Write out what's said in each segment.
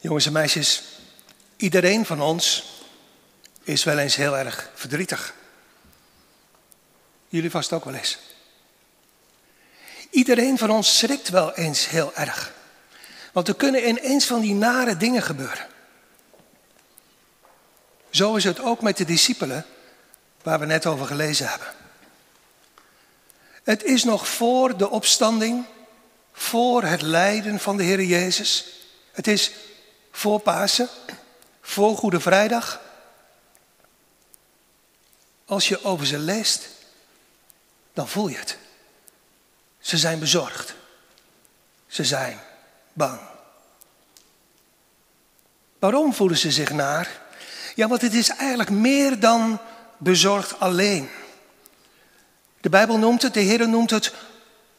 Jongens en meisjes, iedereen van ons is wel eens heel erg verdrietig. Jullie vast ook wel eens. Iedereen van ons schrikt wel eens heel erg. Want er kunnen ineens van die nare dingen gebeuren. Zo is het ook met de discipelen waar we net over gelezen hebben. Het is nog voor de opstanding, voor het lijden van de Heer Jezus. Het is voor Pasen, voor Goede Vrijdag. Als je over ze leest, dan voel je het. Ze zijn bezorgd. Ze zijn bang. Waarom voelen ze zich naar? Ja, want het is eigenlijk meer dan bezorgd alleen. De Bijbel noemt het, de Heer noemt het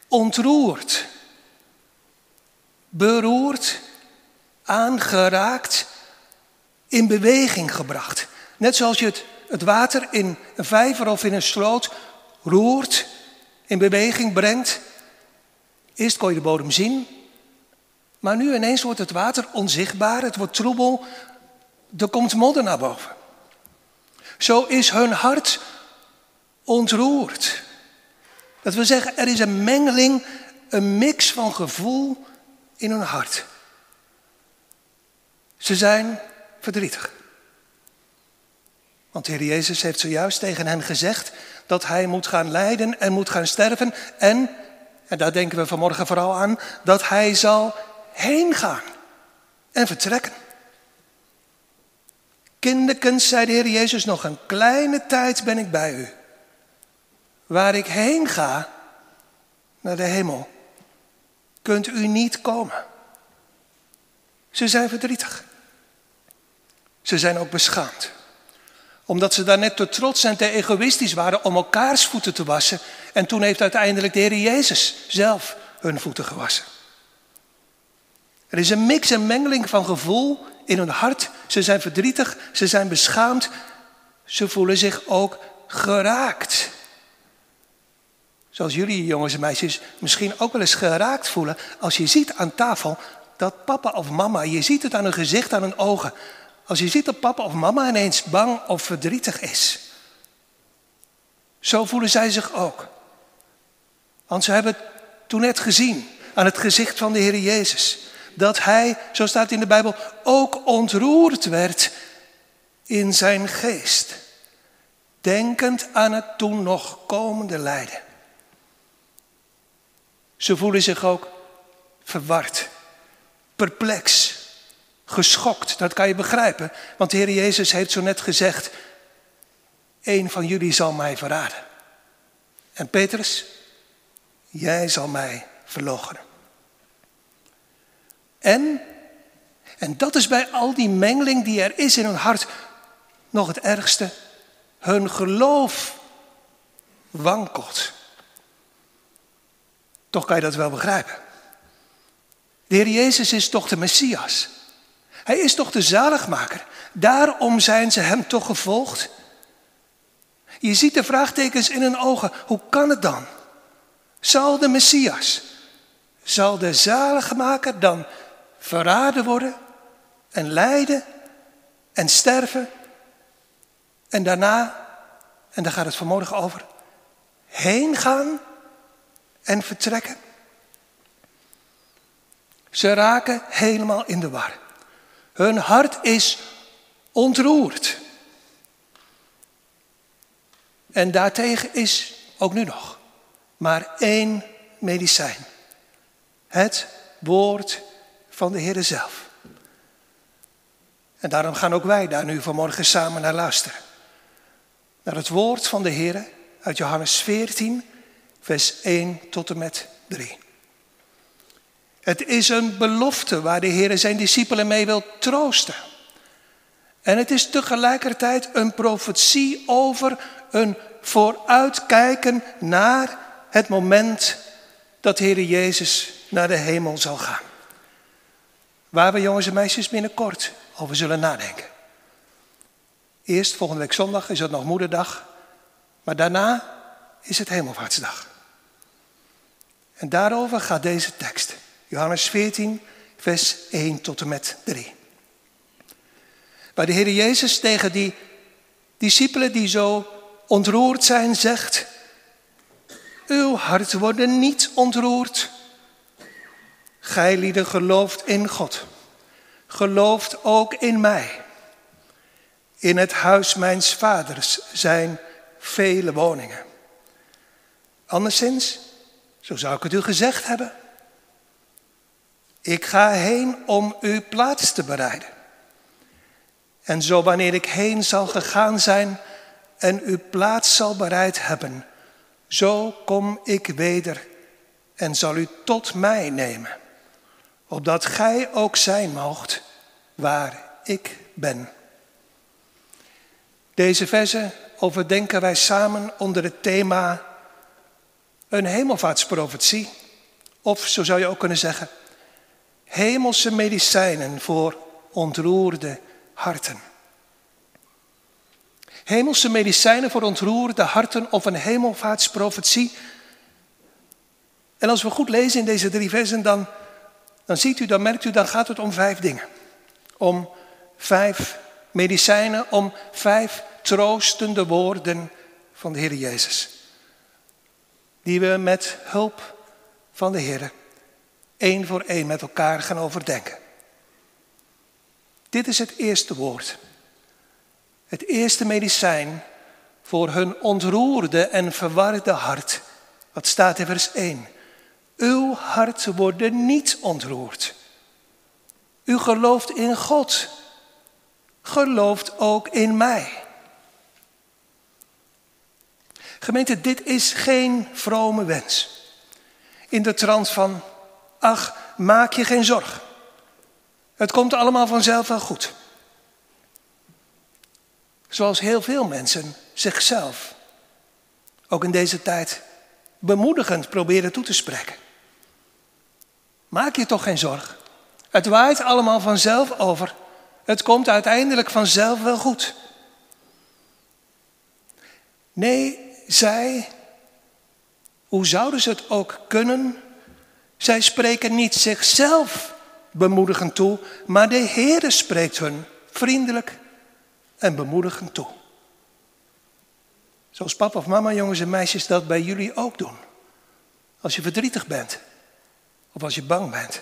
ontroerd. Beroerd, aangeraakt, in beweging gebracht. Net zoals je het, het water in een vijver of in een sloot roert, in beweging brengt. Eerst kon je de bodem zien, maar nu ineens wordt het water onzichtbaar, het wordt troebel, er komt modder naar boven. Zo is hun hart ontroerd. Dat wil zeggen, er is een mengeling, een mix van gevoel in hun hart. Ze zijn verdrietig. Want de Heer Jezus heeft zojuist tegen hen gezegd dat hij moet gaan lijden en moet gaan sterven. En, en daar denken we vanmorgen vooral aan, dat hij zal heen gaan en vertrekken. Kinderkens, zei de Heer Jezus, nog een kleine tijd ben ik bij u. Waar ik heen ga, naar de hemel, kunt u niet komen. Ze zijn verdrietig. Ze zijn ook beschaamd. Omdat ze daar net te trots en te egoïstisch waren om elkaars voeten te wassen. En toen heeft uiteindelijk de Heer Jezus zelf hun voeten gewassen. Er is een mix en mengeling van gevoel in hun hart. Ze zijn verdrietig, ze zijn beschaamd. Ze voelen zich ook geraakt. Zoals jullie jongens en meisjes misschien ook wel eens geraakt voelen als je ziet aan tafel dat papa of mama, je ziet het aan hun gezicht, aan hun ogen, als je ziet dat papa of mama ineens bang of verdrietig is. Zo voelen zij zich ook. Want ze hebben het toen net gezien aan het gezicht van de Heer Jezus. Dat hij, zo staat in de Bijbel, ook ontroerd werd in zijn geest. Denkend aan het toen nog komende lijden. Ze voelen zich ook verward, perplex, geschokt. Dat kan je begrijpen, want de Heer Jezus heeft zo net gezegd: Een van jullie zal mij verraden. En Petrus, jij zal mij verloochenen. En, en dat is bij al die mengeling die er is in hun hart nog het ergste, hun geloof wankelt. Toch kan je dat wel begrijpen. De Heer Jezus is toch de Messias. Hij is toch de zaligmaker. Daarom zijn ze hem toch gevolgd. Je ziet de vraagtekens in hun ogen. Hoe kan het dan? Zal de Messias, zal de zaligmaker dan verraden worden en lijden en sterven en daarna, en daar gaat het vanmorgen over, heen gaan en vertrekken? Ze raken helemaal in de war. Hun hart is ontroerd. En daartegen is ook nu nog maar één medicijn. Het woord van de Heer zelf. En daarom gaan ook wij daar nu vanmorgen samen naar luisteren. Naar het woord van de Heer uit Johannes 14, vers 1 tot en met 3. Het is een belofte waar de Heer zijn discipelen mee wil troosten. En het is tegelijkertijd een profetie over een vooruitkijken naar het moment dat de Heer Jezus naar de hemel zal gaan. Waar we jongens en meisjes binnenkort over zullen nadenken. Eerst volgende week zondag is het nog moederdag, maar daarna is het hemelvaartsdag. En daarover gaat deze tekst. Johannes 14, vers 1 tot en met 3. Waar de Heer Jezus tegen die discipelen die zo ontroerd zijn zegt, uw hart worden niet ontroerd. Gij lieden gelooft in God, gelooft ook in mij. In het huis mijns vaders zijn vele woningen. Anderszins, zo zou ik het u gezegd hebben. Ik ga heen om u plaats te bereiden. En zo wanneer ik heen zal gegaan zijn en u plaats zal bereid hebben, zo kom ik weder en zal u tot mij nemen, opdat gij ook zijn moogt waar ik ben. Deze verse overdenken wij samen onder het thema een hemelvaartsprofetie. Of zo zou je ook kunnen zeggen, hemelse medicijnen voor ontroerde harten. Hemelse medicijnen voor ontroerde harten of een hemelvaartsprofetie. En als we goed lezen in deze drie versen, dan, dan ziet u, dan merkt u, dan gaat het om vijf dingen. Om vijf medicijnen, om vijf troostende woorden van de Heer Jezus. Die we met hulp van de Heer één voor één met elkaar gaan overdenken. Dit is het eerste woord. Het eerste medicijn voor hun ontroerde en verwarde hart. Wat staat in vers 1? Uw hart wordt niet ontroerd. U gelooft in God. Gelooft ook in mij. Gemeente, dit is geen vrome wens. In de trant van, ach, maak je geen zorg. Het komt allemaal vanzelf wel goed. Zoals heel veel mensen zichzelf, ook in deze tijd, bemoedigend proberen toe te spreken. Maak je toch geen zorg. Het waait allemaal vanzelf over. Het komt uiteindelijk vanzelf wel goed. Nee, zij, hoe zouden ze het ook kunnen? Zij spreken niet zichzelf bemoedigend toe, maar de Heere spreekt hun vriendelijk en bemoedigend toe. Zoals papa of mama, jongens en meisjes, dat bij jullie ook doen. Als je verdrietig bent of als je bang bent.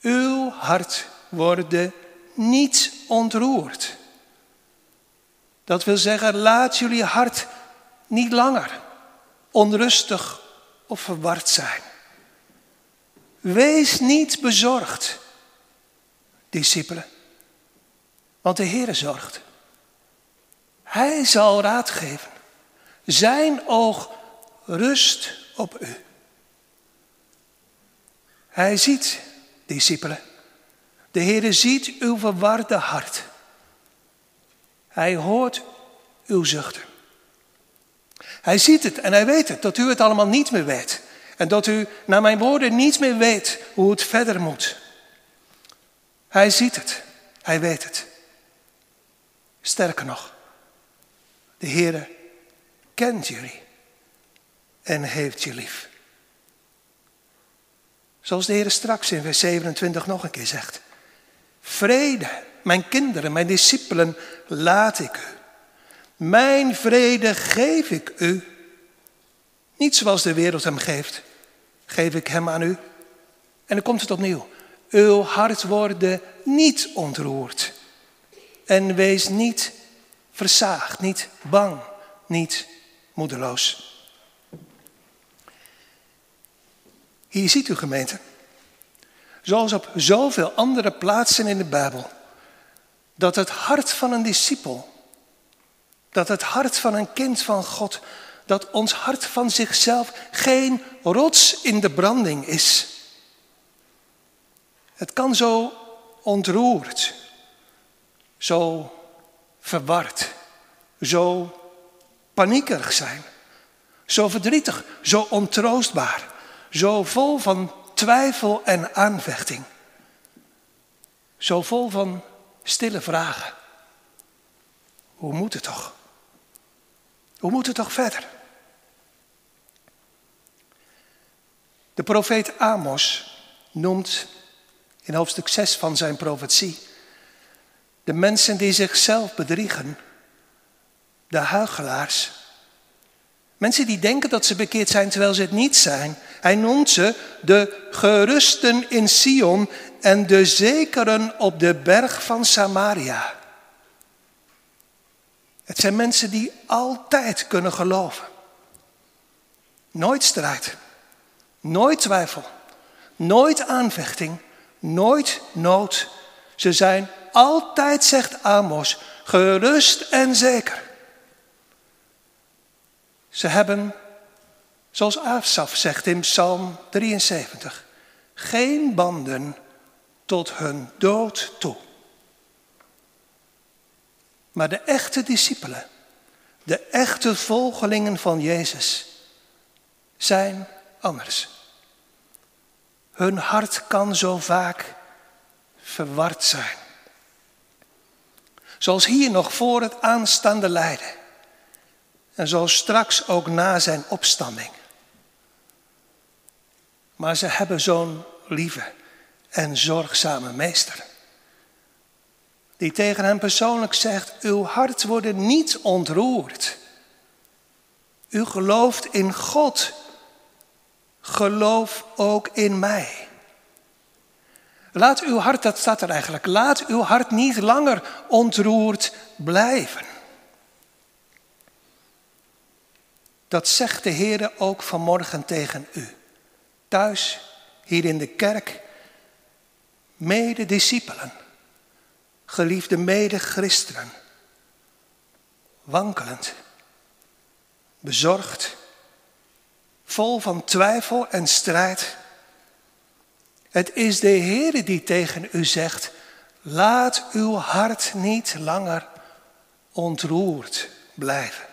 Uw hart wordt niet ontroerd. Dat wil zeggen, laat jullie hart niet langer onrustig of verward zijn. Wees niet bezorgd, discipelen, want de Heer zorgt. Hij zal raad geven. Zijn oog rust op u. Hij ziet, discipelen, de Heer ziet uw verwarde hart. Hij hoort uw zuchten. Hij ziet het en hij weet het, dat u het allemaal niet meer weet. En dat u, naar mijn woorden, niet meer weet hoe het verder moet. Hij ziet het, hij weet het. Sterker nog, de Heere kent jullie en heeft je lief. Zoals de Heer straks in vers 27 nog een keer zegt. Vrede, mijn kinderen, mijn discipelen, laat ik u. Mijn vrede geef ik u. Niet zoals de wereld hem geeft, geef ik hem aan u. En dan komt het opnieuw. Uw hart worden niet ontroerd. En wees niet versaagd, niet bang, niet moedeloos. Hier ziet u gemeente, zoals op zoveel andere plaatsen in de Bijbel, dat het hart van een discipel, dat het hart van een kind van God, dat ons hart van zichzelf geen rots in de branding is. Het kan zo ontroerd, zo verward, zo paniekerig zijn, zo verdrietig, zo ontroostbaar, zo vol van twijfel en aanvechting, zo vol van stille vragen. Hoe moet het toch? Hoe moet het toch verder? De profeet Amos noemt in hoofdstuk 6 van zijn profetie De mensen die zichzelf bedriegen. De huigelaars. Mensen die denken dat ze bekeerd zijn terwijl ze het niet zijn. Hij noemt ze de gerusten in Sion en de zekeren op de berg van Samaria. Het zijn mensen die altijd kunnen geloven. Nooit strijd, nooit twijfel, nooit aanvechting, nooit nood. Ze zijn altijd, zegt Amos, gerust en zeker. Ze hebben, zoals Asaf zegt in Psalm 73, geen banden tot hun dood toe. Maar de echte discipelen, de echte volgelingen van Jezus, zijn anders. Hun hart kan zo vaak verward zijn. Zoals hier nog voor het aanstaande lijden. En zoals straks ook na zijn opstanding. Maar ze hebben zo'n lieve en zorgzame meester. Die tegen hem persoonlijk zegt, uw hart wordt niet ontroerd. U gelooft in God. Geloof ook in mij. Laat uw hart, dat staat er eigenlijk, laat uw hart niet langer ontroerd blijven. Dat zegt de Heer ook vanmorgen tegen u. Thuis, hier in de kerk, mede-discipelen, geliefde mede-christenen, wankelend, bezorgd, vol van twijfel en strijd. Het is de Heer die tegen u zegt, laat uw hart niet langer ontroerd blijven.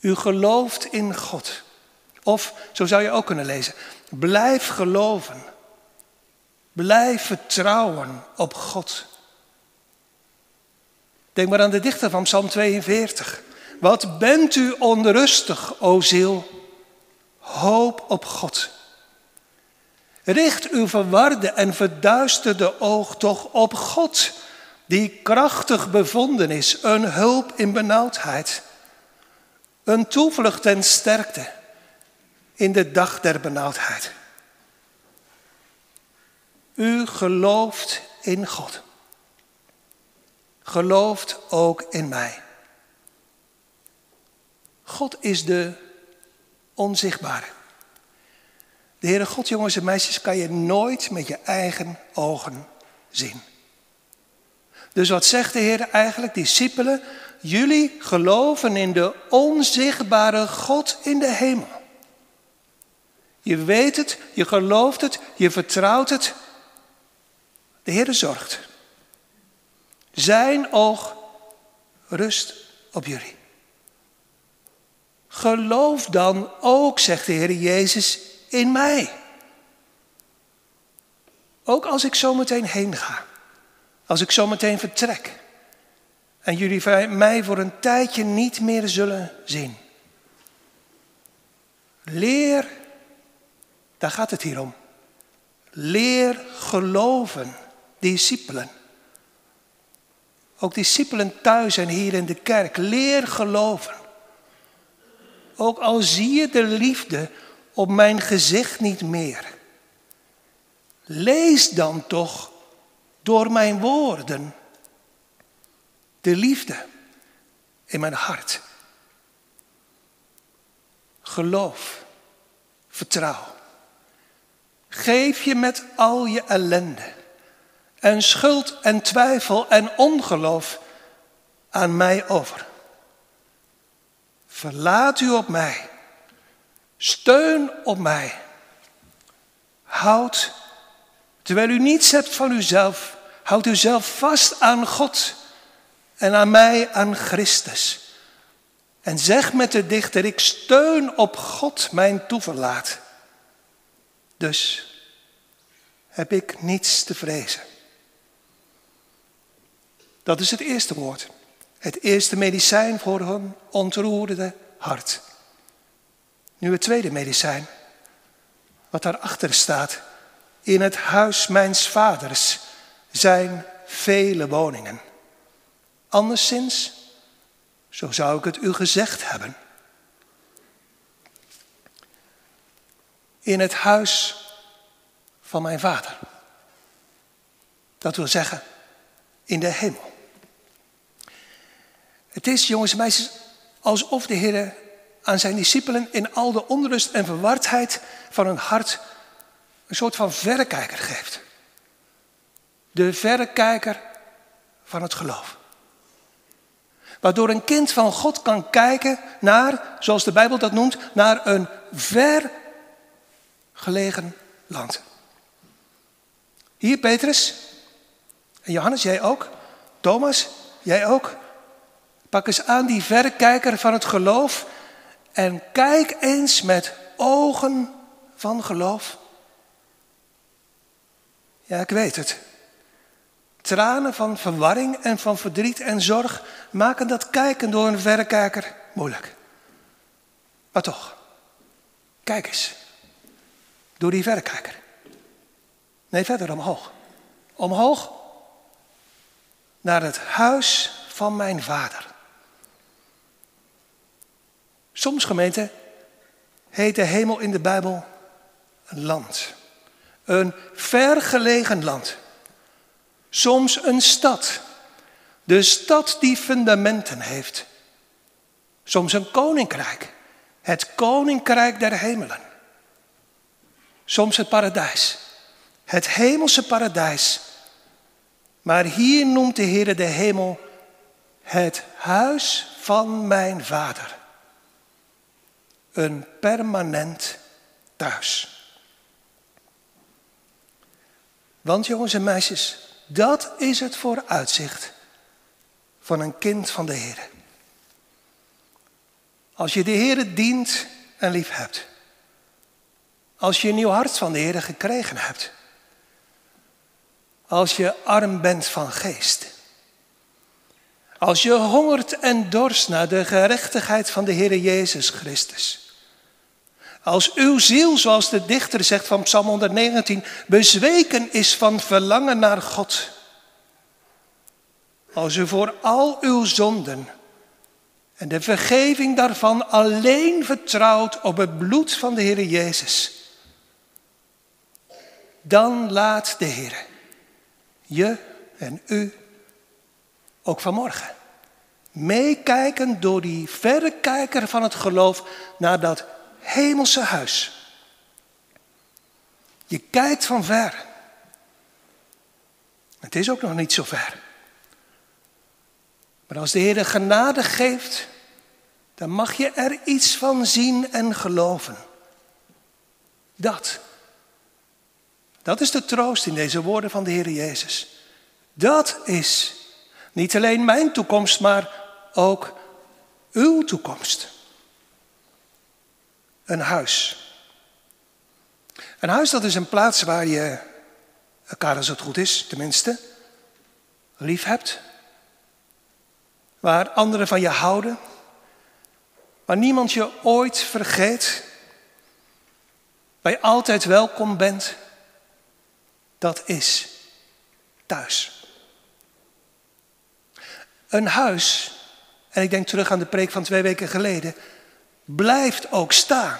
U gelooft in God. Of, zo zou je ook kunnen lezen, blijf geloven. Blijf vertrouwen op God. Denk maar aan de dichter van Psalm 42. Wat bent u onrustig, o ziel? Hoop op God. Richt uw verwarde en verduisterde oog toch op God, die krachtig bevonden is, een hulp in benauwdheid. Een toevlucht en sterkte in de dag der benauwdheid. U gelooft in God. Gelooft ook in mij. God is de onzichtbare. De Heere God, jongens en meisjes, kan je nooit met je eigen ogen zien. Dus wat zegt de Heer eigenlijk? Discipelen, jullie geloven in de onzichtbare God in de hemel. Je weet het, je gelooft het, je vertrouwt het. De Heer zorgt. Zijn oog rust op jullie. Geloof dan ook, zegt de Heer Jezus, in mij. Ook als ik zo meteen heen ga. Als ik zo meteen vertrek. En jullie mij voor een tijdje niet meer zullen zien. Leer, daar gaat het hier om. Leer geloven, discipelen. Ook discipelen thuis en hier in de kerk. Leer geloven. Ook al zie je de liefde op mijn gezicht niet meer. Lees dan toch door mijn woorden de liefde in mijn hart. Geloof, vertrouw. Geef je met al je ellende en schuld en twijfel en ongeloof aan mij over. Verlaat u op mij. Steun op mij. Houd, terwijl u niets hebt van uzelf, houd uzelf vast aan God en aan mij, aan Christus. En zeg met de dichter, ik steun op God mijn toeverlaat. Dus heb ik niets te vrezen. Dat is het eerste woord. Het eerste medicijn voor hun ontroerde hart. Nu het tweede medicijn, wat daarachter staat. In het huis mijns vaders zijn vele woningen. Anderszins, zo zou ik het u gezegd hebben. In het huis van mijn vader. Dat wil zeggen, in de hemel. Het is, jongens en meisjes, alsof de Heer aan zijn discipelen in al de onrust en verwardheid van hun hart een soort van verrekijker geeft. De verrekijker van het geloof. Waardoor een kind van God kan kijken naar, zoals de Bijbel dat noemt, naar een ver gelegen land. Hier Petrus en Johannes, jij ook. Thomas, jij ook. Pak eens aan die verrekijker van het geloof en kijk eens met ogen van geloof. Ja, ik weet het. Tranen van verwarring en van verdriet en zorg maken dat kijken door een verrekijker moeilijk. Maar toch, kijk eens. Door die verrekijker. Nee, verder omhoog. Omhoog naar het huis van mijn vader. Soms gemeente heet de hemel in de Bijbel een land. Een vergelegen land. Soms een stad. De stad die fundamenten heeft. Soms een koninkrijk. Het koninkrijk der hemelen. Soms het paradijs. Het hemelse paradijs. Maar hier noemt de Heer de hemel het huis van mijn vader. Een permanent thuis. Want jongens en meisjes, dat is het vooruitzicht van een kind van de Heer. Als je de Heer dient en lief hebt. Als je een nieuw hart van de Heer gekregen hebt. Als je arm bent van geest. Als je hongert en dorst naar de gerechtigheid van de Heer Jezus Christus. Als uw ziel, zoals de dichter zegt van Psalm 119, bezweken is van verlangen naar God. Als u voor al uw zonden en de vergeving daarvan alleen vertrouwt op het bloed van de Heer Jezus. Dan laat de Heer je en u ook vanmorgen meekijken door die verrekijker van het geloof naar dat hemelse huis. Je kijkt van ver. Het is ook nog niet zo ver. Maar als de Heer de genade geeft, dan mag je er iets van zien en geloven. Dat. Dat is de troost in deze woorden van de Heer Jezus. Dat is niet alleen mijn toekomst, maar ook uw toekomst. Een huis. Een huis dat is een plaats waar je elkaar als het goed is, tenminste, lief hebt. Waar anderen van je houden. Waar niemand je ooit vergeet. Waar je altijd welkom bent. Dat is thuis. Een huis, en ik denk terug aan de preek van twee weken geleden, blijft ook staan.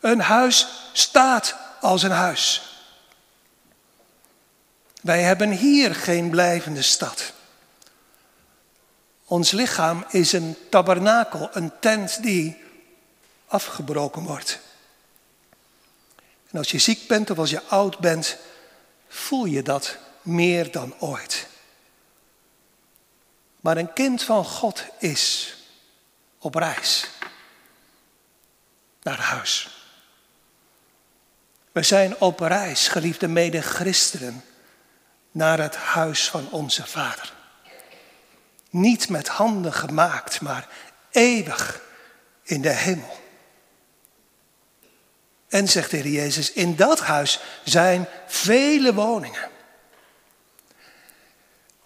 Een huis staat als een huis. Wij hebben hier geen blijvende stad. Ons lichaam is een tabernakel, een tent die afgebroken wordt. En als je ziek bent of als je oud bent, voel je dat meer dan ooit. Maar een kind van God is op reis naar huis. We zijn op reis, geliefde mede-christenen, naar het huis van onze Vader. Niet met handen gemaakt, maar eeuwig in de hemel. En zegt de Heer Jezus, in dat huis zijn vele woningen.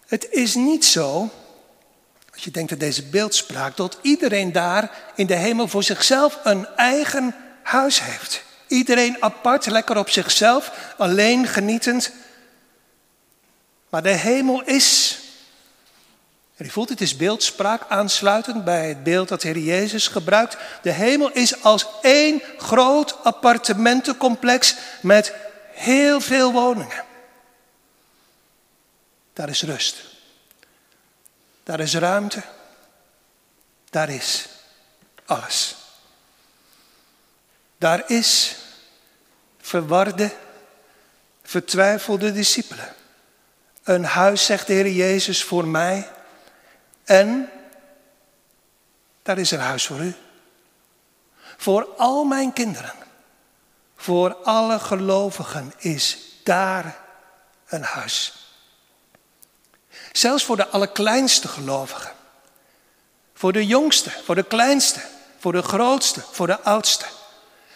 Het is niet zo, als je denkt aan deze beeldspraak, dat iedereen daar in de hemel voor zichzelf een eigen huis heeft. Iedereen apart, lekker op zichzelf, alleen genietend. Maar de hemel is, en u voelt het is beeldspraak aansluitend bij het beeld dat Heer Jezus gebruikt. De hemel is als één groot appartementencomplex met heel veel woningen. Daar is rust. Daar is ruimte. Daar is alles. Daar is verwarde, vertwijfelde discipelen. Een huis, zegt de Heer Jezus, voor mij. En daar is een huis voor u. Voor al mijn kinderen. Voor alle gelovigen is daar een huis. Zelfs voor de allerkleinste gelovigen. Voor de jongste, voor de kleinste, voor de grootste, voor de oudste.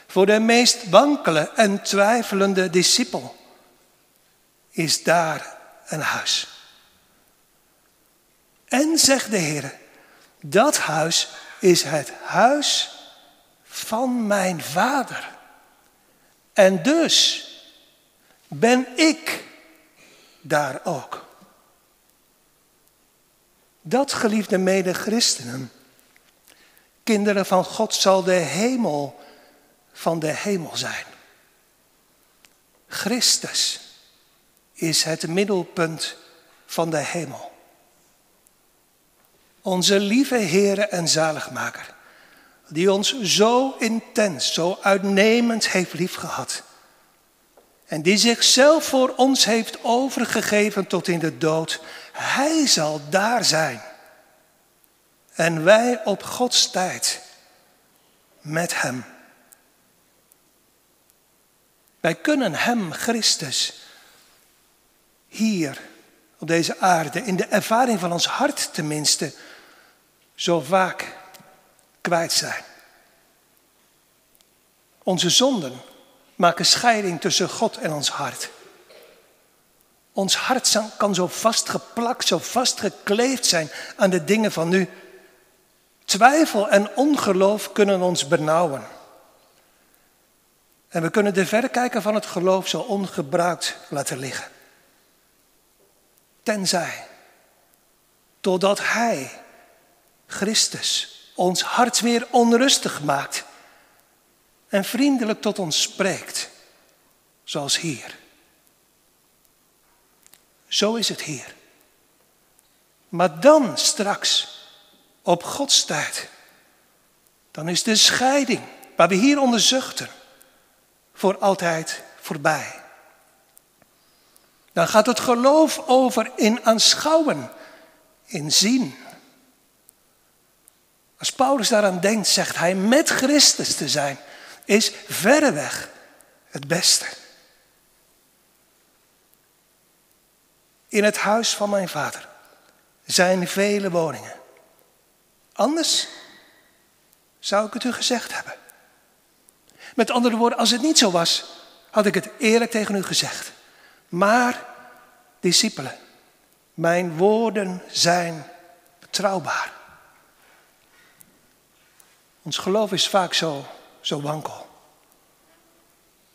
Voor de meest wankele en twijfelende discipel is daar een huis. En zegt de Heer, dat huis is het huis van mijn vader. En dus ben ik daar ook. Dat, geliefde mede-christenen, kinderen van God, zal de hemel van de hemel zijn. Christus is het middelpunt van de hemel. Onze lieve Heere en Zaligmaker, die ons zo intens, zo uitnemend heeft liefgehad. En die zichzelf voor ons heeft overgegeven tot in de dood. Hij zal daar zijn. En wij op Gods tijd met Hem. Wij kunnen Hem, Christus, hier op deze aarde, in de ervaring van ons hart tenminste, zo vaak kwijt zijn. Onze zonden maken scheiding tussen God en ons hart. Ons hart kan zo vastgeplakt, zo vastgekleefd zijn aan de dingen van nu. Twijfel en ongeloof kunnen ons benauwen. En we kunnen de verrekijker van het geloof zo ongebruikt laten liggen. Tenzij, totdat Hij, Christus, ons hart weer onrustig maakt en vriendelijk tot ons spreekt, zoals hier. Zo is het hier. Maar dan straks, op Gods tijd, dan is de scheiding waar we hier onder zuchten voor altijd voorbij. Dan gaat het geloof over in aanschouwen, in zien. Als Paulus daaraan denkt, zegt hij, met Christus te zijn, is verreweg het beste. In het huis van mijn vader zijn vele woningen. Anders zou ik het u gezegd hebben. Met andere woorden, als het niet zo was, had ik het eerlijk tegen u gezegd. Maar, discipelen, mijn woorden zijn betrouwbaar. Ons geloof is vaak zo, zo wankel.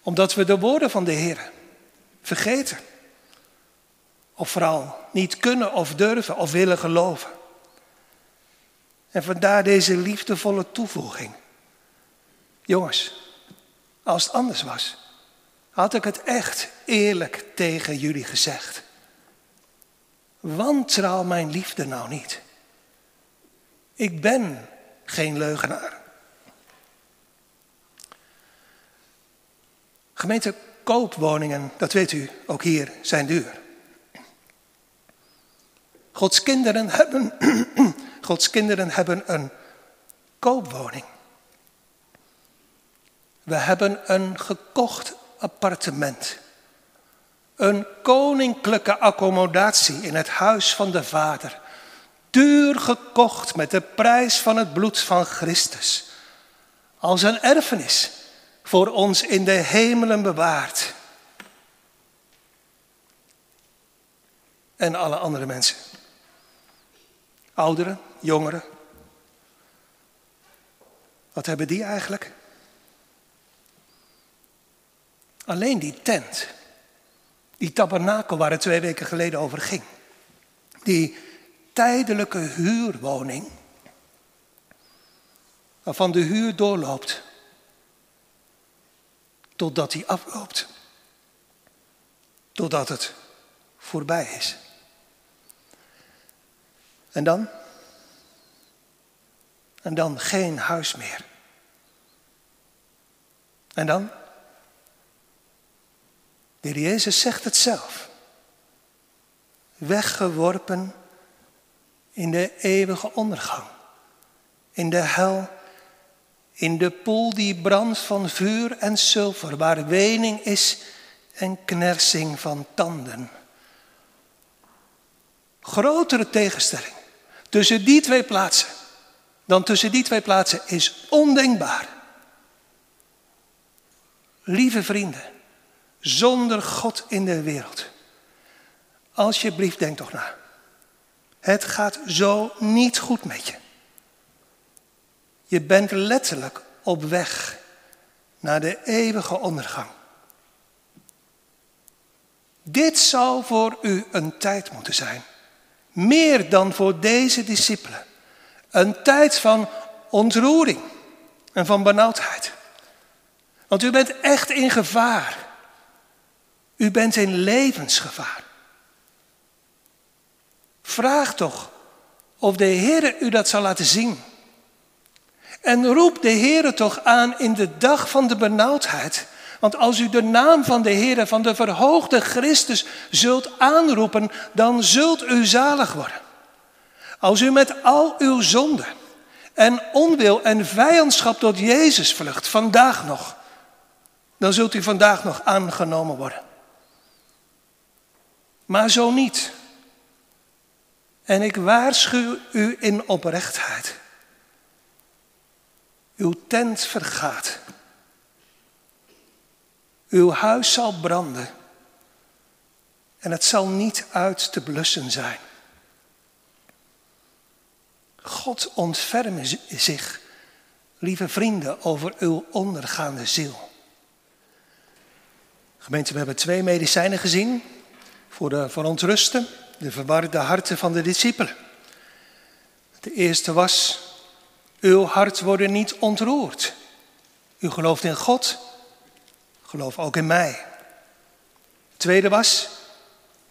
Omdat we de woorden van de Heer vergeten. Of vooral niet kunnen of durven of willen geloven. En vandaar deze liefdevolle toevoeging. Jongens, als het anders was, had ik het echt eerlijk tegen jullie gezegd. Wantrouw mijn liefde nou niet. Ik ben geen leugenaar. Gemeente koopwoningen, dat weet u, ook hier zijn duur. Gods kinderen hebben, Gods kinderen hebben een koopwoning. We hebben een gekocht appartement. Een koninklijke accommodatie in het huis van de Vader. Duur gekocht met de prijs van het bloed van Christus. Als een erfenis voor ons in de hemelen bewaard. En alle andere mensen. Ouderen, jongeren. Wat hebben die eigenlijk? Alleen die tent, Die tabernakel waar het twee weken geleden over ging. Die tijdelijke huurwoning. Waarvan de huur doorloopt. Totdat die afloopt. Totdat het voorbij is. En dan? En dan geen huis meer. En dan? De heer Jezus zegt het zelf. Weggeworpen in de eeuwige ondergang. In de hel. In de poel die brandt van vuur en zilver. Waar wening is en knersing van tanden. Grotere tegenstelling tussen die twee plaatsen dan tussen die twee plaatsen is ondenkbaar. Lieve vrienden, zonder God in de wereld. Alsjeblieft, denk toch na. Het gaat zo niet goed met je. Je bent letterlijk op weg naar de eeuwige ondergang. Dit zou voor u een tijd moeten zijn. Meer dan voor deze discipelen. Een tijd van ontroering en van benauwdheid. Want u bent echt in gevaar. U bent in levensgevaar. Vraag toch of de Heer u dat zal laten zien. En roep de Heer toch aan in de dag van de benauwdheid. Want als u de naam van de Heer, van de verhoogde Christus zult aanroepen, dan zult u zalig worden. Als u met al uw zonde en onwil en vijandschap tot Jezus vlucht, vandaag nog, dan zult u vandaag nog aangenomen worden. Maar zo niet. En ik waarschuw u in oprechtheid. Uw tent vergaat. Uw huis zal branden. En het zal niet uit te blussen zijn. God ontferme zich, lieve vrienden, over uw ondergaande ziel. Gemeente, we hebben twee medicijnen gezien voor de verontrusten, de verwarde harten van de discipelen. De eerste was, uw hart wordt niet ontroerd. U gelooft in God, geloof ook in mij. De tweede was,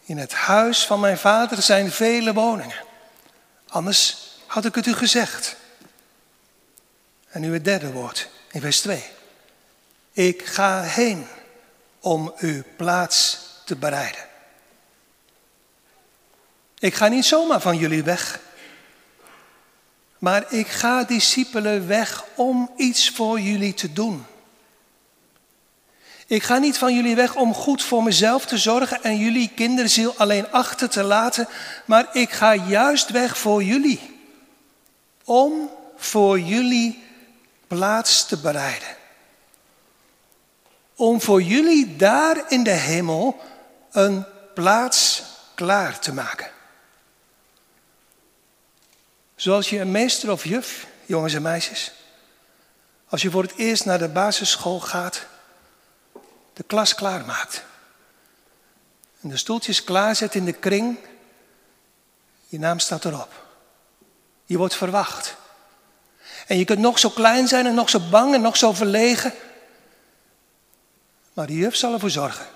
in het huis van mijn vader zijn vele woningen. Anders had ik het u gezegd. En nu het derde woord in vers 2. Ik ga heen om uw plaats te bereiden. Ik ga niet zomaar van jullie weg. Maar ik ga discipelen weg om iets voor jullie te doen. Ik ga niet van jullie weg om goed voor mezelf te zorgen en jullie kinderziel alleen achter te laten, maar ik ga juist weg voor jullie om voor jullie plaats te bereiden. Om voor jullie daar in de hemel een plaats klaar te maken. Zoals je een meester of juf, jongens en meisjes, als je voor het eerst naar de basisschool gaat, de klas klaarmaakt. En de stoeltjes klaarzet in de kring, je naam staat erop. Je wordt verwacht. En je kunt nog zo klein zijn en nog zo bang en nog zo verlegen. Maar die juf zal ervoor zorgen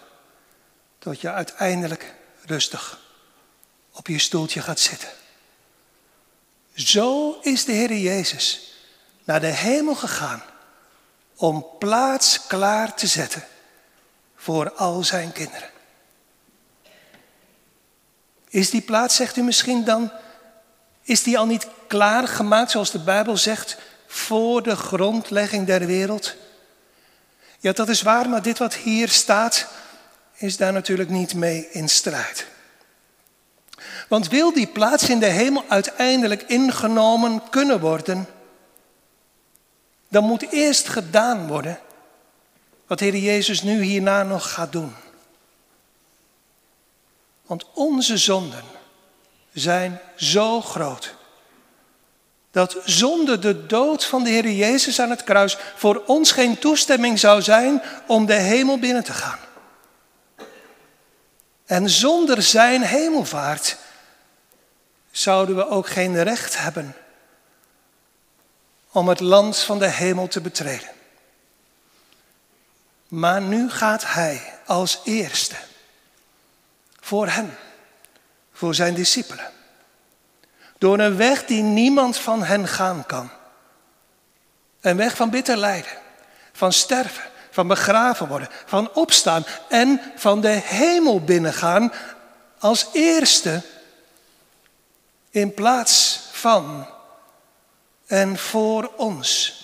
dat je uiteindelijk rustig op je stoeltje gaat zitten. Zo is de Heer Jezus naar de hemel gegaan om plaats klaar te zetten voor al zijn kinderen. Is die plaats, zegt u misschien dan, is die al niet klaargemaakt, zoals de Bijbel zegt, voor de grondlegging der wereld? Ja, dat is waar, maar dit wat hier staat, is daar natuurlijk niet mee in strijd. Want wil die plaats in de hemel uiteindelijk ingenomen kunnen worden, dan moet eerst gedaan worden wat Heer Jezus nu hierna nog gaat doen. Want onze zonden zijn zo groot. Dat zonder de dood van de Heer Jezus aan het kruis voor ons geen toestemming zou zijn om de hemel binnen te gaan. En zonder zijn hemelvaart zouden we ook geen recht hebben om het land van de hemel te betreden. Maar nu gaat hij als eerste voor hen, voor zijn discipelen, door een weg die niemand van hen gaan kan. Een weg van bitter lijden, van sterven, van begraven worden, van opstaan en van de hemel binnengaan als eerste in plaats van en voor ons.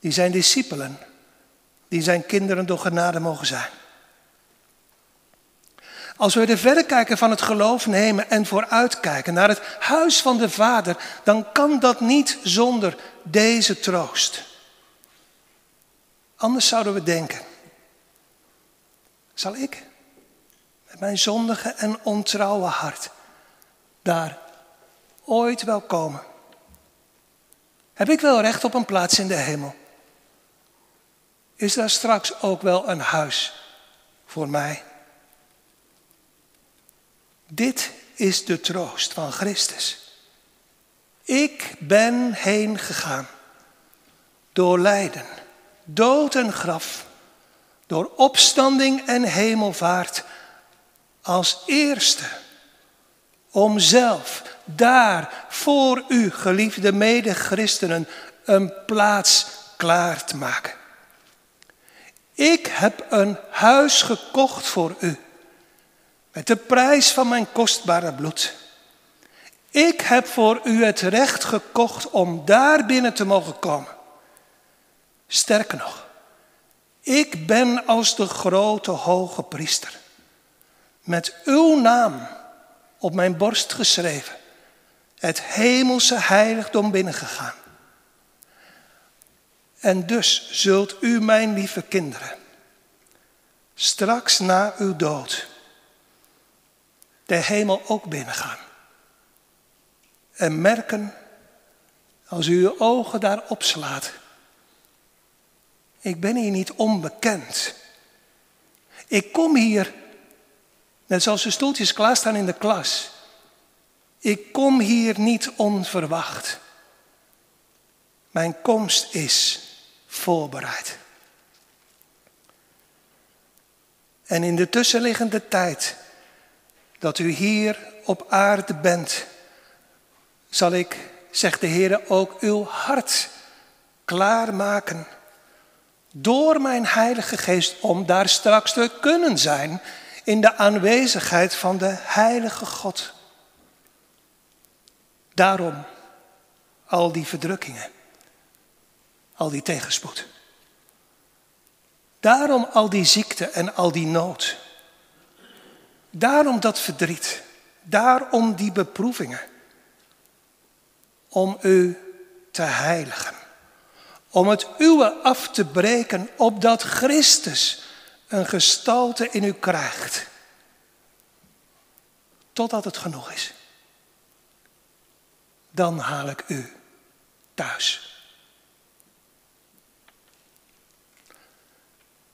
Die zijn discipelen, die zijn kinderen door genade mogen zijn. Als we de verrekijker van het geloof nemen en vooruitkijken naar het huis van de Vader, dan kan dat niet zonder deze troost. Anders zouden we denken, zal ik met mijn zondige en ontrouwe hart daar ooit wel komen? Heb ik wel recht op een plaats in de hemel? Is daar straks ook wel een huis voor mij? Dit is de troost van Christus. Ik ben heen gegaan door lijden, dood en graf, door opstanding en hemelvaart als eerste, om zelf daar voor u, geliefde medechristenen, een plaats klaar te maken. Ik heb een huis gekocht voor u met de prijs van mijn kostbare bloed. Ik heb voor u het recht gekocht om daar binnen te mogen komen. Sterker nog, ik ben als de grote hoge priester met uw naam op mijn borst geschreven, het hemelse heiligdom binnengegaan. En dus zult u, mijn lieve kinderen, straks na uw dood de hemel ook binnengaan. En merken, als u uw ogen daar opslaat, ik ben hier niet onbekend. Ik kom hier, net zoals de stoeltjes klaarstaan in de klas. Ik kom hier niet onverwacht. Mijn komst is voorbereid. En in de tussenliggende tijd dat u hier op aarde bent, zal ik, zegt de Heer, ook uw hart klaarmaken door mijn Heilige Geest om daar straks te kunnen zijn in de aanwezigheid van de Heilige God. Daarom al die verdrukkingen, al die tegenspoed. Daarom al die ziekte en al die nood. Daarom dat verdriet. Daarom die beproevingen. Om u te heiligen. Om het uwe af te breken, opdat Christus een gestalte in u krijgt. Totdat het genoeg is. Dan haal ik u thuis.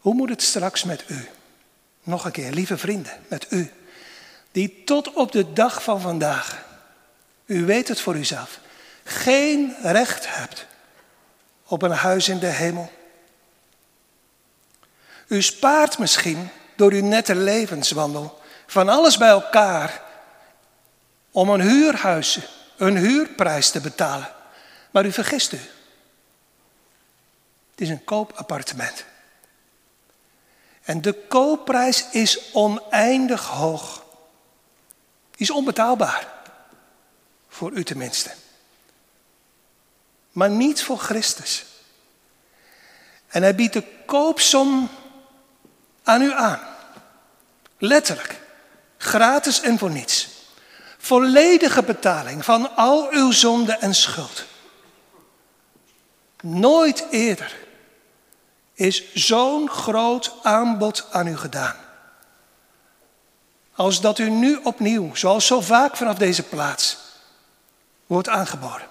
Hoe moet het straks met u? Nog een keer, lieve vrienden, met u. Die tot op de dag van vandaag, u weet het voor uzelf, geen recht hebt op een huis in de hemel. U spaart misschien door uw nette levenswandel van alles bij elkaar om een huurhuis, een huurprijs te betalen. Maar u vergist u. Het is een koopappartement. En de koopprijs is oneindig hoog. Is onbetaalbaar. Voor u tenminste. Maar niet voor Christus. En hij biedt de koopsom aan u aan. Letterlijk. Gratis en voor niets. Volledige betaling van al uw zonde en schuld. Nooit eerder is zo'n groot aanbod aan u gedaan. Als dat u nu opnieuw, zoals zo vaak vanaf deze plaats, wordt aangeboden.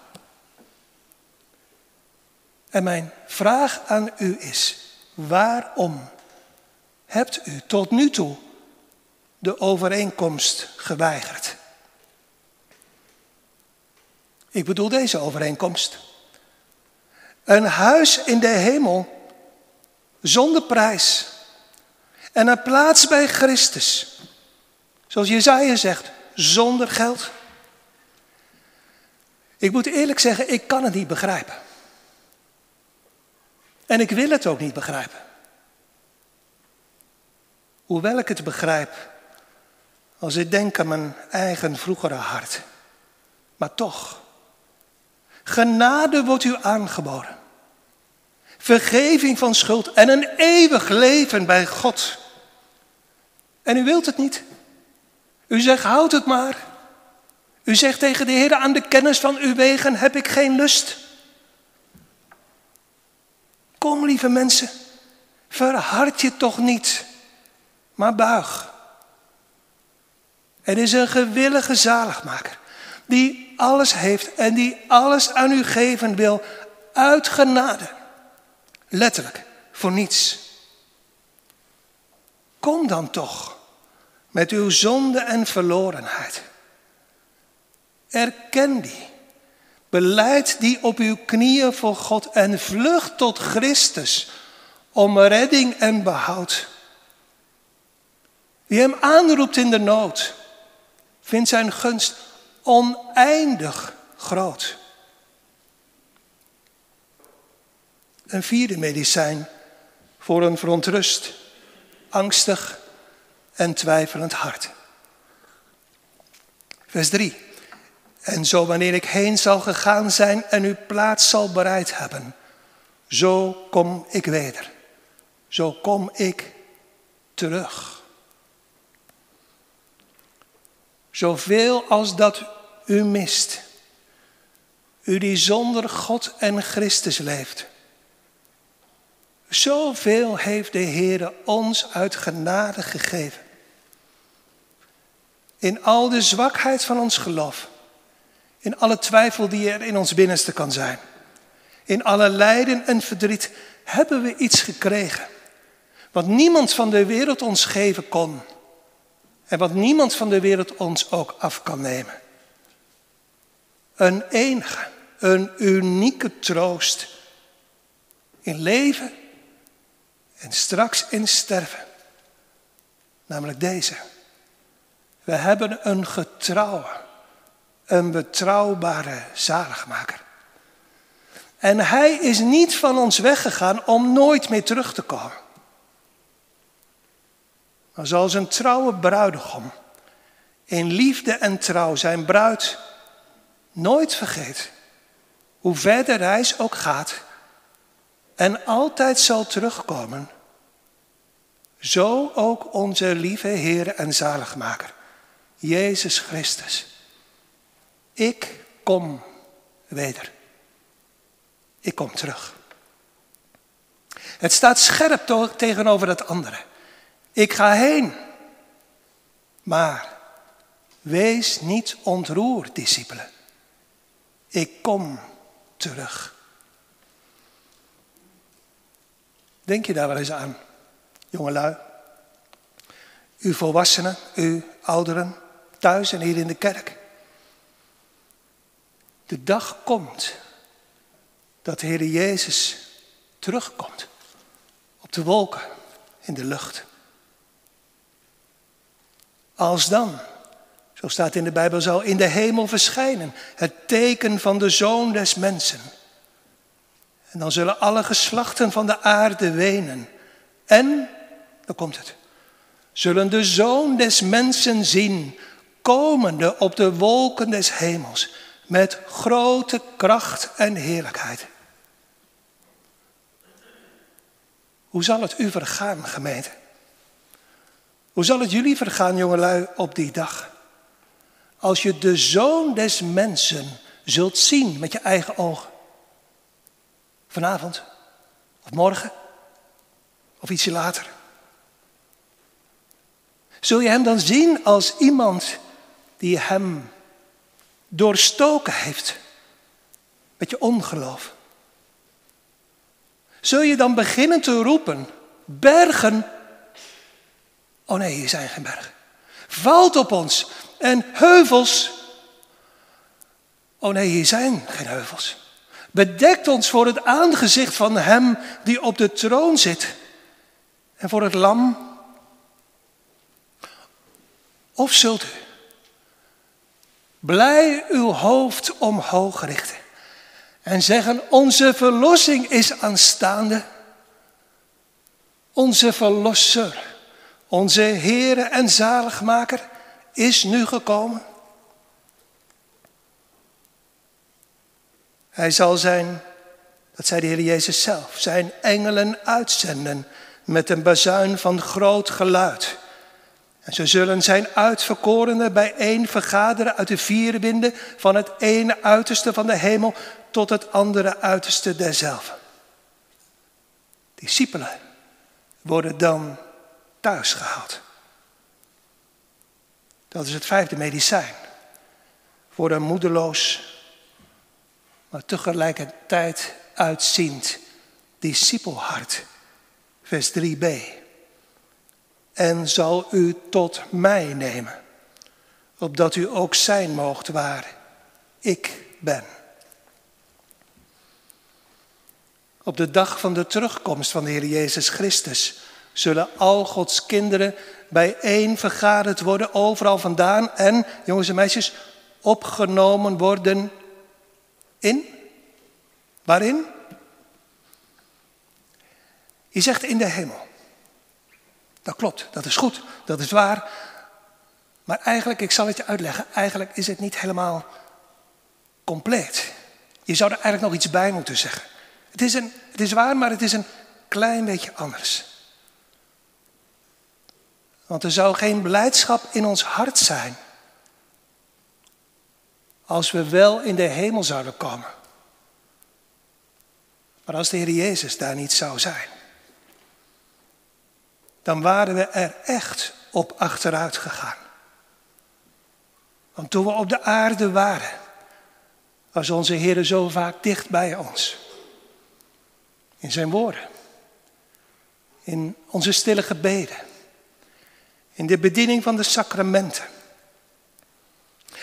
En mijn vraag aan u is, waarom hebt u tot nu toe de overeenkomst geweigerd. Ik bedoel deze overeenkomst. Een huis in de hemel zonder prijs. En een plaats bij Christus. Zoals Jezaja zegt, zonder geld. Ik moet eerlijk zeggen, ik kan het niet begrijpen. En ik wil het ook niet begrijpen. Hoewel ik het begrijp, als ik denk aan mijn eigen vroegere hart. Maar toch, genade wordt u aangeboden. Vergeving van schuld en een eeuwig leven bij God. En u wilt het niet. U zegt, houd het maar. U zegt tegen de Heer, aan de kennis van uw wegen heb ik geen lust. Kom, lieve mensen, verhard je toch niet, maar buig. Er is een gewillige zaligmaker die alles heeft en die alles aan u geven wil uit genade. Letterlijk, voor niets. Kom dan toch met uw zonde en verlorenheid. Erken die. Beleid die op uw knieën voor God en vlucht tot Christus om redding en behoud. Wie hem aanroept in de nood, vindt zijn gunst oneindig groot. Een vierde medicijn voor een verontrust, angstig en twijfelend hart. Vers 3. En zo wanneer ik heen zal gegaan zijn en uw plaats zal bereid hebben, zo kom ik weder. Zo kom ik terug. Zoveel als dat u mist, u die zonder God en Christus leeft. Zoveel heeft de Heer ons uit genade gegeven. In al de zwakheid van ons geloof in alle twijfel die er in ons binnenste kan zijn. In alle lijden en verdriet hebben we iets gekregen. Wat niemand van de wereld ons geven kon. En wat niemand van de wereld ons ook af kan nemen. Een enige, een unieke troost. In leven en straks in sterven. Namelijk deze. We hebben een getrouwe een betrouwbare zaligmaker. En hij is niet van ons weggegaan om nooit meer terug te komen. Maar zoals een trouwe bruidegom in liefde en trouw zijn bruid nooit vergeet, hoe ver de reis ook gaat en altijd zal terugkomen, zo ook onze lieve Heer en Zaligmaker, Jezus Christus. Ik kom weder. Ik kom terug. Het staat scherp tegenover het andere. Ik ga heen. Maar wees niet ontroerd, discipelen. Ik kom terug. Denk je daar wel eens aan, jongelui? U volwassenen, u ouderen, thuis en hier in de kerk. De dag komt dat de Heer Jezus terugkomt op de wolken in de lucht. Als dan, zo staat in de Bijbel, zal in de hemel verschijnen het teken van de Zoon des Mensen. En dan zullen alle geslachten van de aarde wenen. En, dan komt het, zullen de Zoon des Mensen zien, komende op de wolken des hemels met grote kracht en heerlijkheid. Hoe zal het u vergaan, gemeente? Hoe zal het jullie vergaan, jongelui, op die dag? Als je de zoon des mensen zult zien met je eigen ogen. Vanavond, of morgen, of ietsje later. Zul je hem dan zien als iemand die hem doorstoken heeft met je ongeloof. Zul je dan beginnen te roepen, bergen? Oh nee, hier zijn geen bergen. valt op ons. En heuvels, oh nee, hier zijn geen heuvels. Bedekt ons voor het aangezicht van Hem die op de troon zit. En voor het lam. Of zult u blij uw hoofd omhoog richten en zeggen, onze verlossing is aanstaande. Onze verlosser, onze Heere en zaligmaker is nu gekomen. Hij zal zijn, dat zei de Heer Jezus zelf, zijn engelen uitzenden met een bazuin van groot geluid. En ze zullen zijn uitverkorenen bijeen vergaderen uit de vier winden van het ene uiterste van de hemel tot het andere uiterste derzelfde. Discipelen worden dan thuis gehaald. Dat is het vijfde medicijn voor een moedeloos, maar tegelijkertijd uitziend discipelhart. Vers 3b. En zal u tot mij nemen, opdat u ook zijn moogt waar ik ben. Op de dag van de terugkomst van de Heer Jezus Christus zullen al Gods kinderen bijeen vergaderd worden, overal vandaan en, jongens en meisjes, opgenomen worden in? Waarin? Je zegt in de hemel. Dat klopt, dat is goed, dat is waar. Maar eigenlijk, ik zal het je uitleggen, eigenlijk is het niet helemaal compleet. Je zou er eigenlijk nog iets bij moeten zeggen. Het is, een, het is waar, maar het is een klein beetje anders. Want er zou geen blijdschap in ons hart zijn als we wel in de hemel zouden komen. Maar als de Heer Jezus daar niet zou zijn, dan waren we er echt op achteruit gegaan. Want toen we op de aarde waren, was onze Heer zo vaak dicht bij ons. In zijn woorden. In onze stille gebeden. In de bediening van de sacramenten.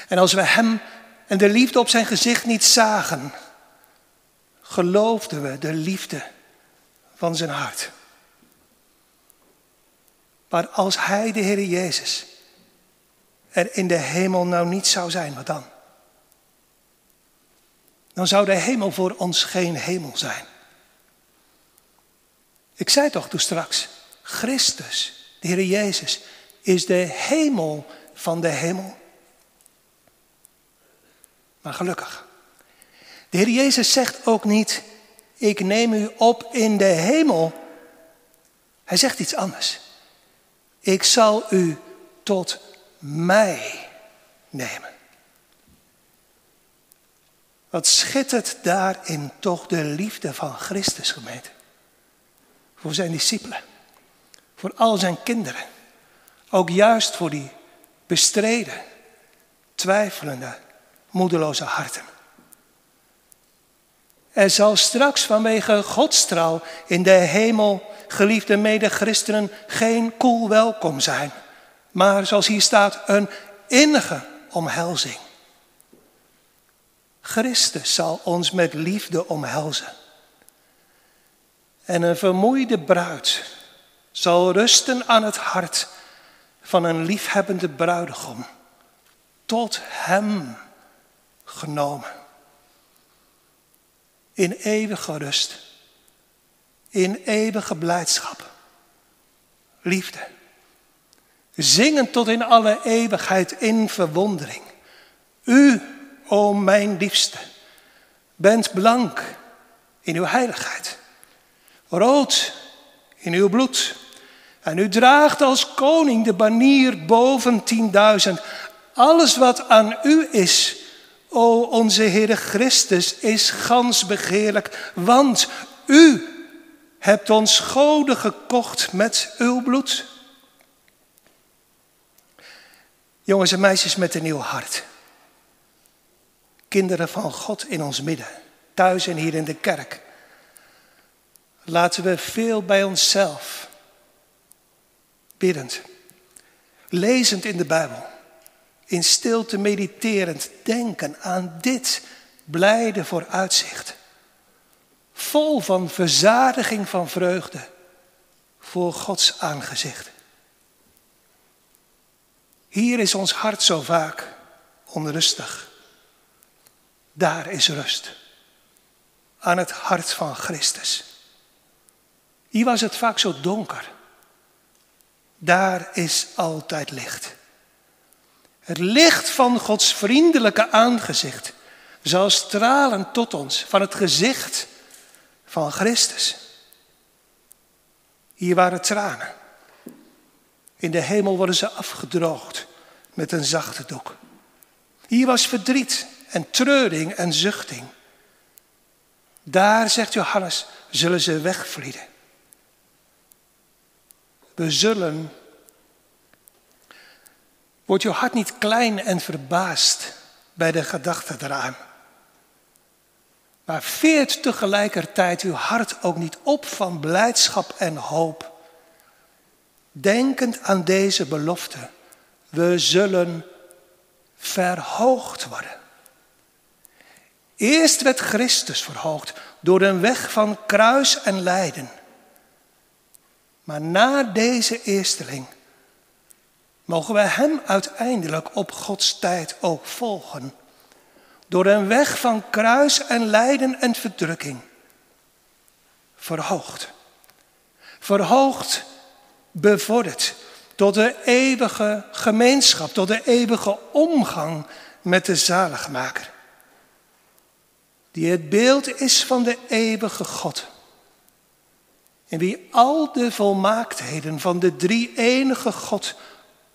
En als we Hem en de liefde op zijn gezicht niet zagen, geloofden we de liefde van zijn hart. Maar als Hij, de Heer Jezus, er in de hemel nou niet zou zijn, wat dan? Dan zou de hemel voor ons geen hemel zijn. Ik zei toch toen straks, Christus, de Heer Jezus, is de hemel van de hemel. Gelukkig. De Heer Jezus zegt ook niet, ik neem u op in de hemel. Hij zegt iets anders. Ik zal u tot mij nemen. Wat schittert daarin toch de liefde van Christus gemeente? Voor zijn discipelen. Voor al zijn kinderen. Ook juist voor die bestreden, twijfelende, moedeloze harten. Er zal straks vanwege Godstrouw in de hemel, geliefde medechristenen, geen koel welkom zijn. Maar zoals hier staat, een innige omhelzing. Christus zal ons met liefde omhelzen. En een vermoeide bruid zal rusten aan het hart van een liefhebbende bruidegom. Tot hem genomen. In eeuwige rust. In eeuwige blijdschap. Liefde. Zingen tot in alle eeuwigheid in verwondering. U, o mijn liefste, bent blank in uw heiligheid rood in uw bloed. En u draagt als koning de banier boven tienduizend. Alles wat aan u is, o onze Heere Christus, is gans begeerlijk, want u hebt ons goden gekocht met uw bloed. Jongens en meisjes met een nieuw hart. Kinderen van God in ons midden, thuis en hier in de kerk. Laten we veel bij onszelf biddend lezend in de Bijbel, in stilte mediterend, denken aan dit blijde vooruitzicht. Vol van verzadiging van vreugde voor Gods aangezicht. Hier is ons hart zo vaak onrustig. Daar is rust. Aan het hart van Christus. Hier was het vaak zo donker. Daar is altijd licht. Het licht van Gods vriendelijke aangezicht zal stralen tot ons van het gezicht van Christus. Hier waren tranen. In de hemel worden ze afgedroogd met een zachte doek. Hier was verdriet en treuring en zuchting. Daar, zegt Johannes, zullen ze wegvlieden. We zullen. Wordt je hart niet klein en verbaasd bij de gedachte eraan? Maar veert tegelijkertijd uw hart ook niet op van blijdschap en hoop. Denkend aan deze belofte, we zullen verhoogd worden. Eerst werd Christus verhoogd door een weg van kruis en lijden. Maar na deze eersteling mogen wij Hem uiteindelijk op Gods tijd ook volgen. Door een weg van kruis en lijden en verdrukking. Verhoogd. Verhoogd, bevorderd tot de eeuwige gemeenschap, tot de eeuwige omgang met de zaligmaker. Die het beeld is van de eeuwige God. En wie al de volmaaktheden van de drie enige God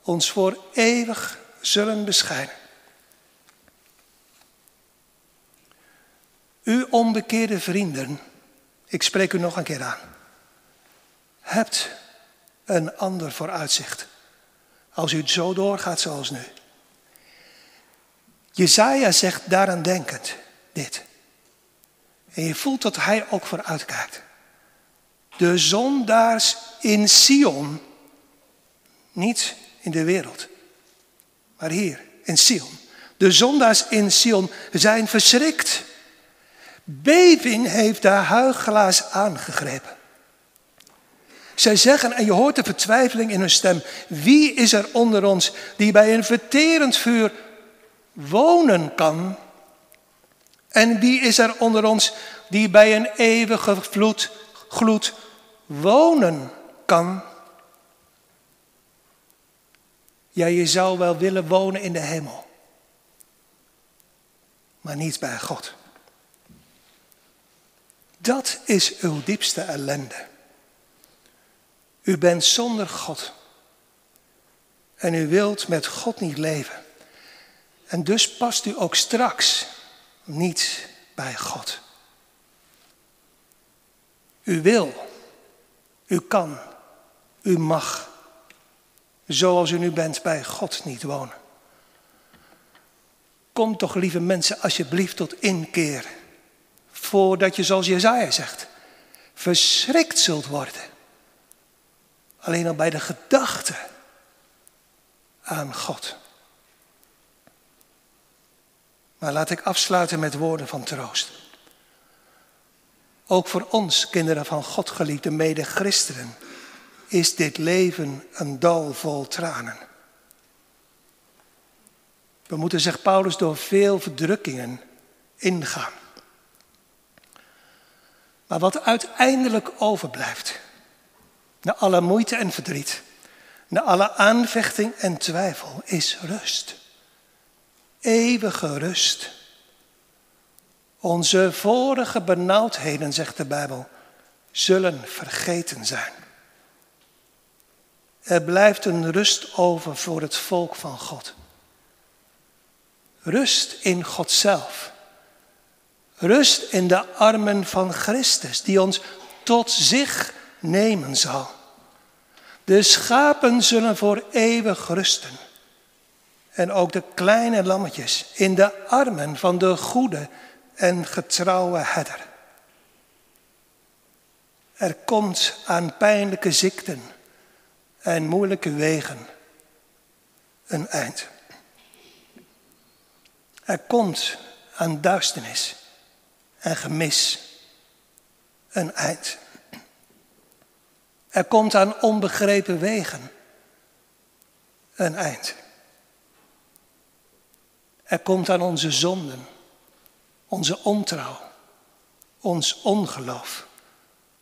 ons voor eeuwig zullen beschijnen. U onbekeerde vrienden, ik spreek u nog een keer aan. Hebt een ander vooruitzicht. Als u zo doorgaat zoals nu. Jezaja zegt daaraan denkend dit. En je voelt dat hij ook vooruitkijkt. De zondaars in Sion, niet in de wereld, maar hier in Sion. De zondaars in Sion zijn verschrikt. Beving heeft de huigelaars aangegrepen. Zij zeggen, en je hoort de vertwijfeling in hun stem, wie is er onder ons die bij een verterend vuur wonen kan? En wie is er onder ons die bij een eeuwige vloed, gloed wonen kan? Ja, je zou wel willen wonen in de hemel, maar niet bij God. Dat is uw diepste ellende. U bent zonder God. En u wilt met God niet leven. En dus past u ook straks niet bij God. U wil, u kan, u mag, zoals u nu bent, bij God niet wonen. Kom toch, lieve mensen, alsjeblieft tot inkeer. Voordat je, zoals Jezaja zegt, verschrikt zult worden Alleen al bij de gedachte aan God. Maar laat ik afsluiten met woorden van troost. Ook voor ons, kinderen van God geliefde mede-christenen, is dit leven een dal vol tranen. We moeten, zegt Paulus, door veel verdrukkingen ingaan. Maar wat uiteindelijk overblijft, na alle moeite en verdriet, na alle aanvechting en twijfel, is rust. Eeuwige rust. Onze vorige benauwdheden, zegt de Bijbel, zullen vergeten zijn. Er blijft een rust over voor het volk van God. Rust in God zelf. Rust in de armen van Christus, die ons tot zich nemen zal. De schapen zullen voor eeuwig rusten. En ook de kleine lammetjes in de armen van de goede en getrouwe herder. Er komt aan pijnlijke ziekten en moeilijke wegen een eind. Er komt aan duisternis en gemis een eind. Er komt aan onbegrepen wegen een eind. Er komt aan onze zonden, onze ontrouw, ons ongeloof,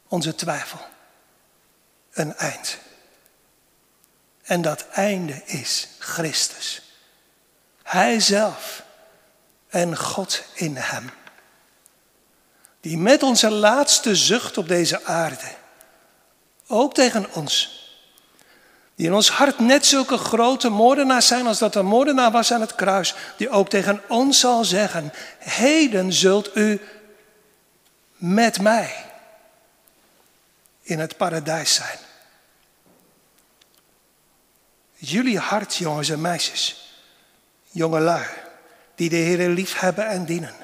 onze twijfel een eind. En dat einde is Christus. Hij zelf en God in hem. Die met onze laatste zucht op deze aarde, ook tegen ons, die in ons hart net zulke grote moordenaars zijn als dat een moordenaar was aan het kruis, die ook tegen ons zal zeggen, heden zult u met mij in het paradijs zijn. Jullie hart, jongens en meisjes, jongelui, die de Heer lief hebben en dienen.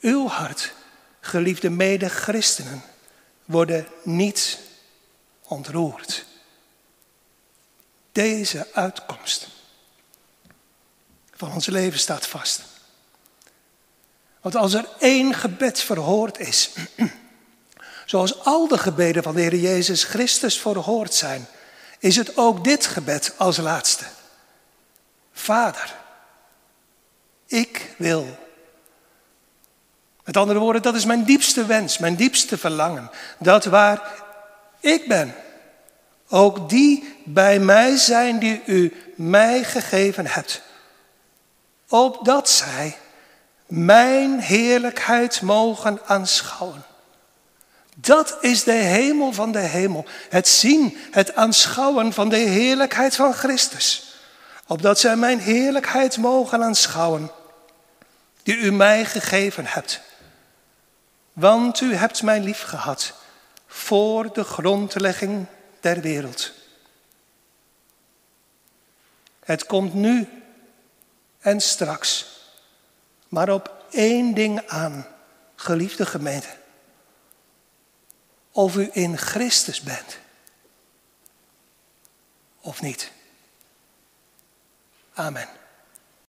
Uw hart, geliefde mede-christenen, worden niet ontroerd. Deze uitkomst van ons leven staat vast. Want als er één gebed verhoord is, zoals al de gebeden van de Heer Jezus Christus verhoord zijn, is het ook dit gebed als laatste. Vader, ik wil. Met andere woorden, dat is mijn diepste wens, mijn diepste verlangen. Dat waar ik ben, ook die bij mij zijn die u mij gegeven hebt. Opdat zij mijn heerlijkheid mogen aanschouwen. Dat is de hemel van de hemel. Het zien, het aanschouwen van de heerlijkheid van Christus. Opdat zij mijn heerlijkheid mogen aanschouwen, die u mij gegeven hebt. Want u hebt mij lief gehad voor de grondlegging der wereld. Het komt nu en straks, maar op één ding aan, geliefde gemeente. Of u in Christus bent of niet. Amen.